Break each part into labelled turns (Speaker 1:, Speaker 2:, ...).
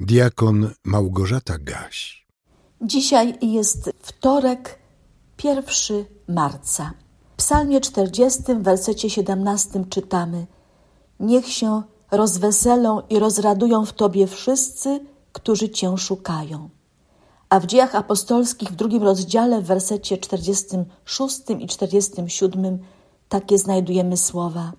Speaker 1: Diakon Małgorzata Gaś.
Speaker 2: Dzisiaj jest wtorek, 1 marca. W psalmie 40, w wersecie 17 czytamy Niech się rozweselą i rozradują w Tobie wszyscy, którzy Cię szukają. A w dziejach apostolskich w drugim rozdziale, w wersecie 46 i 47 takie znajdujemy słowa.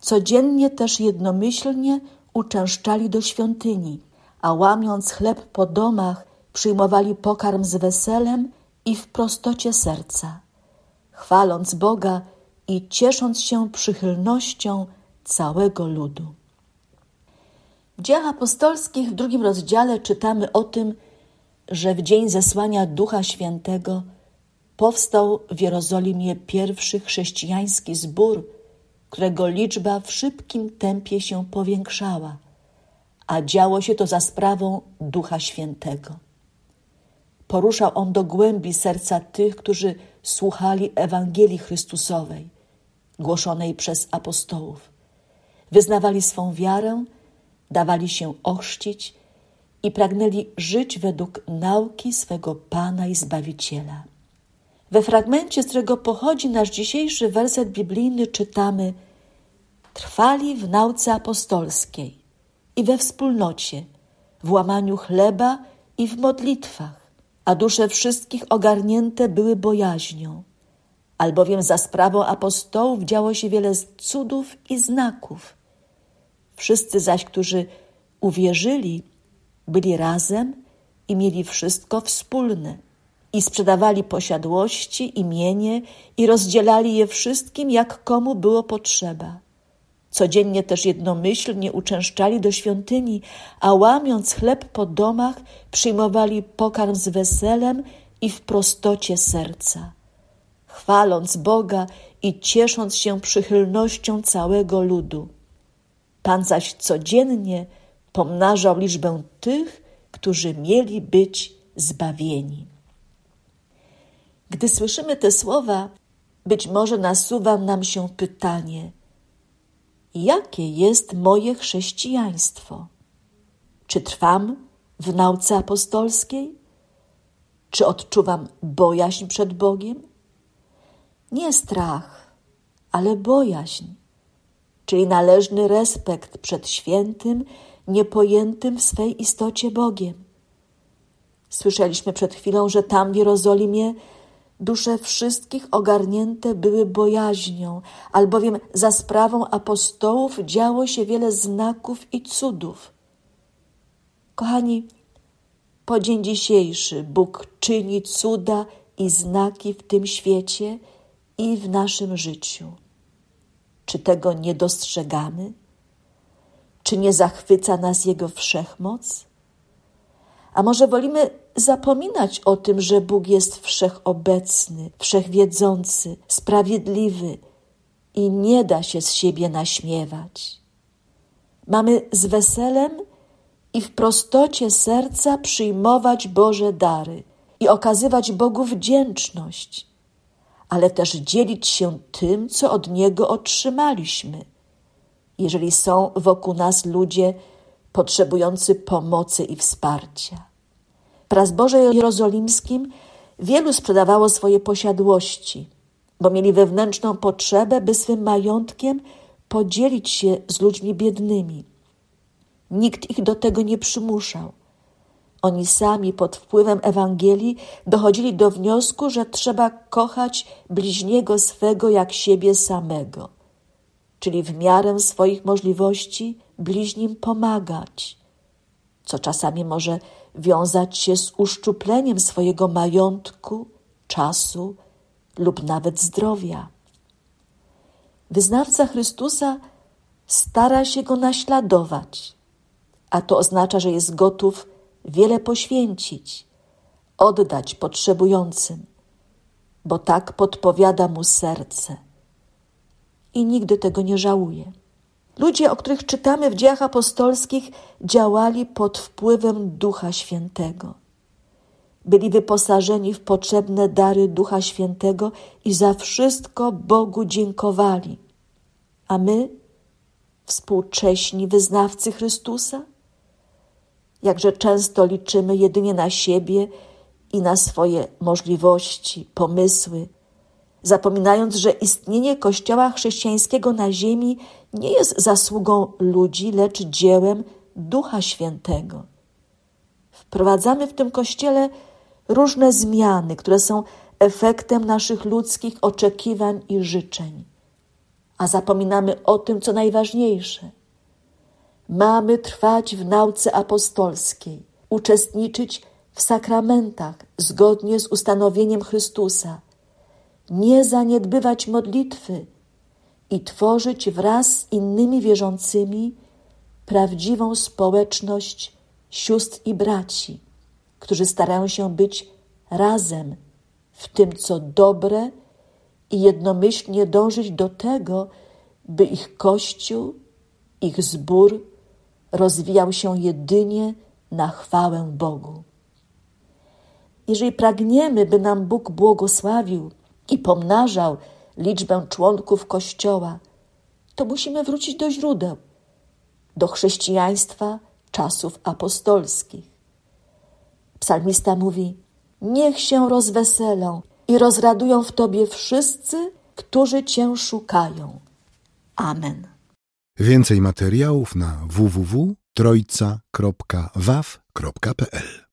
Speaker 2: Codziennie też jednomyślnie uczęszczali do świątyni, a łamiąc chleb po domach, przyjmowali pokarm z weselem i w prostocie serca, chwaląc Boga i ciesząc się przychylnością całego ludu. W dziejach apostolskich w drugim rozdziale czytamy o tym, że w dzień zesłania Ducha Świętego powstał w Jerozolimie pierwszy chrześcijański zbór, którego liczba w szybkim tempie się powiększała, a działo się to za sprawą Ducha Świętego. Poruszał on do głębi serca tych, którzy słuchali Ewangelii Chrystusowej, głoszonej przez apostołów. Wyznawali swą wiarę, dawali się ochrzcić i pragnęli żyć według nauki swego Pana i Zbawiciela. We fragmencie, z którego pochodzi nasz dzisiejszy werset biblijny, czytamy: Trwali w nauce apostolskiej i we wspólnocie, w łamaniu chleba i w modlitwach, a dusze wszystkich ogarnięte były bojaźnią, albowiem za sprawą apostołów działo się wiele cudów i znaków. Wszyscy zaś, którzy uwierzyli, byli razem i mieli wszystko wspólne i sprzedawali posiadłości, imienie i rozdzielali je wszystkim, jak komu było potrzeba. Codziennie też jednomyślnie uczęszczali do świątyni, a łamiąc chleb po domach, przyjmowali pokarm z weselem i w prostocie serca, chwaląc Boga i ciesząc się przychylnością całego ludu. Pan zaś codziennie pomnażał liczbę tych, którzy mieli być zbawieni. Gdy słyszymy te słowa, być może nasuwa nam się pytanie: jakie jest moje chrześcijaństwo? Czy trwam w nauce apostolskiej? Czy odczuwam bojaźń przed Bogiem? Nie strach, ale bojaźń, czyli należny respekt przed świętym, niepojętym w swej istocie Bogiem. Słyszeliśmy przed chwilą, że tam w Jerozolimie Dusze wszystkich ogarnięte były bojaźnią, albowiem za sprawą apostołów działo się wiele znaków i cudów. Kochani, po dzień dzisiejszy Bóg czyni cuda i znaki w tym świecie i w naszym życiu. Czy tego nie dostrzegamy? Czy nie zachwyca nas Jego wszechmoc? A może wolimy zapominać o tym, że Bóg jest wszechobecny, wszechwiedzący, sprawiedliwy i nie da się z siebie naśmiewać. Mamy z weselem i w prostocie serca przyjmować Boże dary i okazywać Bogu wdzięczność, ale też dzielić się tym, co od Niego otrzymaliśmy. Jeżeli są wokół nas ludzie potrzebujący pomocy i wsparcia. Boże Jerozolimskim wielu sprzedawało swoje posiadłości, bo mieli wewnętrzną potrzebę, by swym majątkiem podzielić się z ludźmi biednymi. Nikt ich do tego nie przymuszał. Oni sami pod wpływem Ewangelii dochodzili do wniosku, że trzeba kochać bliźniego swego jak siebie samego, czyli w miarę swoich możliwości bliźnim pomagać, co czasami może wiązać się z uszczupleniem swojego majątku, czasu lub nawet zdrowia. Wyznawca Chrystusa stara się go naśladować, a to oznacza, że jest gotów wiele poświęcić, oddać potrzebującym, bo tak podpowiada mu serce i nigdy tego nie żałuje. Ludzie, o których czytamy w dziejach apostolskich, działali pod wpływem Ducha Świętego. Byli wyposażeni w potrzebne dary Ducha Świętego i za wszystko Bogu dziękowali. A my, współcześni wyznawcy Chrystusa, Jakże często liczymy jedynie na siebie i na swoje możliwości, pomysły, zapominając, że istnienie Kościoła chrześcijańskiego na ziemi nie jest zasługą ludzi, lecz dziełem Ducha Świętego. Wprowadzamy w tym Kościele różne zmiany, które są efektem naszych ludzkich oczekiwań i życzeń, a zapominamy o tym, co najważniejsze. Mamy trwać w nauce apostolskiej, uczestniczyć w sakramentach zgodnie z ustanowieniem Chrystusa, nie zaniedbywać modlitwy i tworzyć wraz z innymi wierzącymi prawdziwą społeczność sióstr i braci, którzy starają się być razem w tym, co dobre i jednomyślnie dążyć do tego, by ich Kościół, ich zbór rozwijał się jedynie na chwałę Bogu. Jeżeli pragniemy, by nam Bóg błogosławił i pomnażał liczbę członków Kościoła, to musimy wrócić do źródeł, do chrześcijaństwa czasów apostolskich. Psalmista mówi: Niech się rozweselą i rozradują w Tobie wszyscy, którzy Cię szukają. Amen.
Speaker 1: Więcej materiałów na www.trojca.waw.pl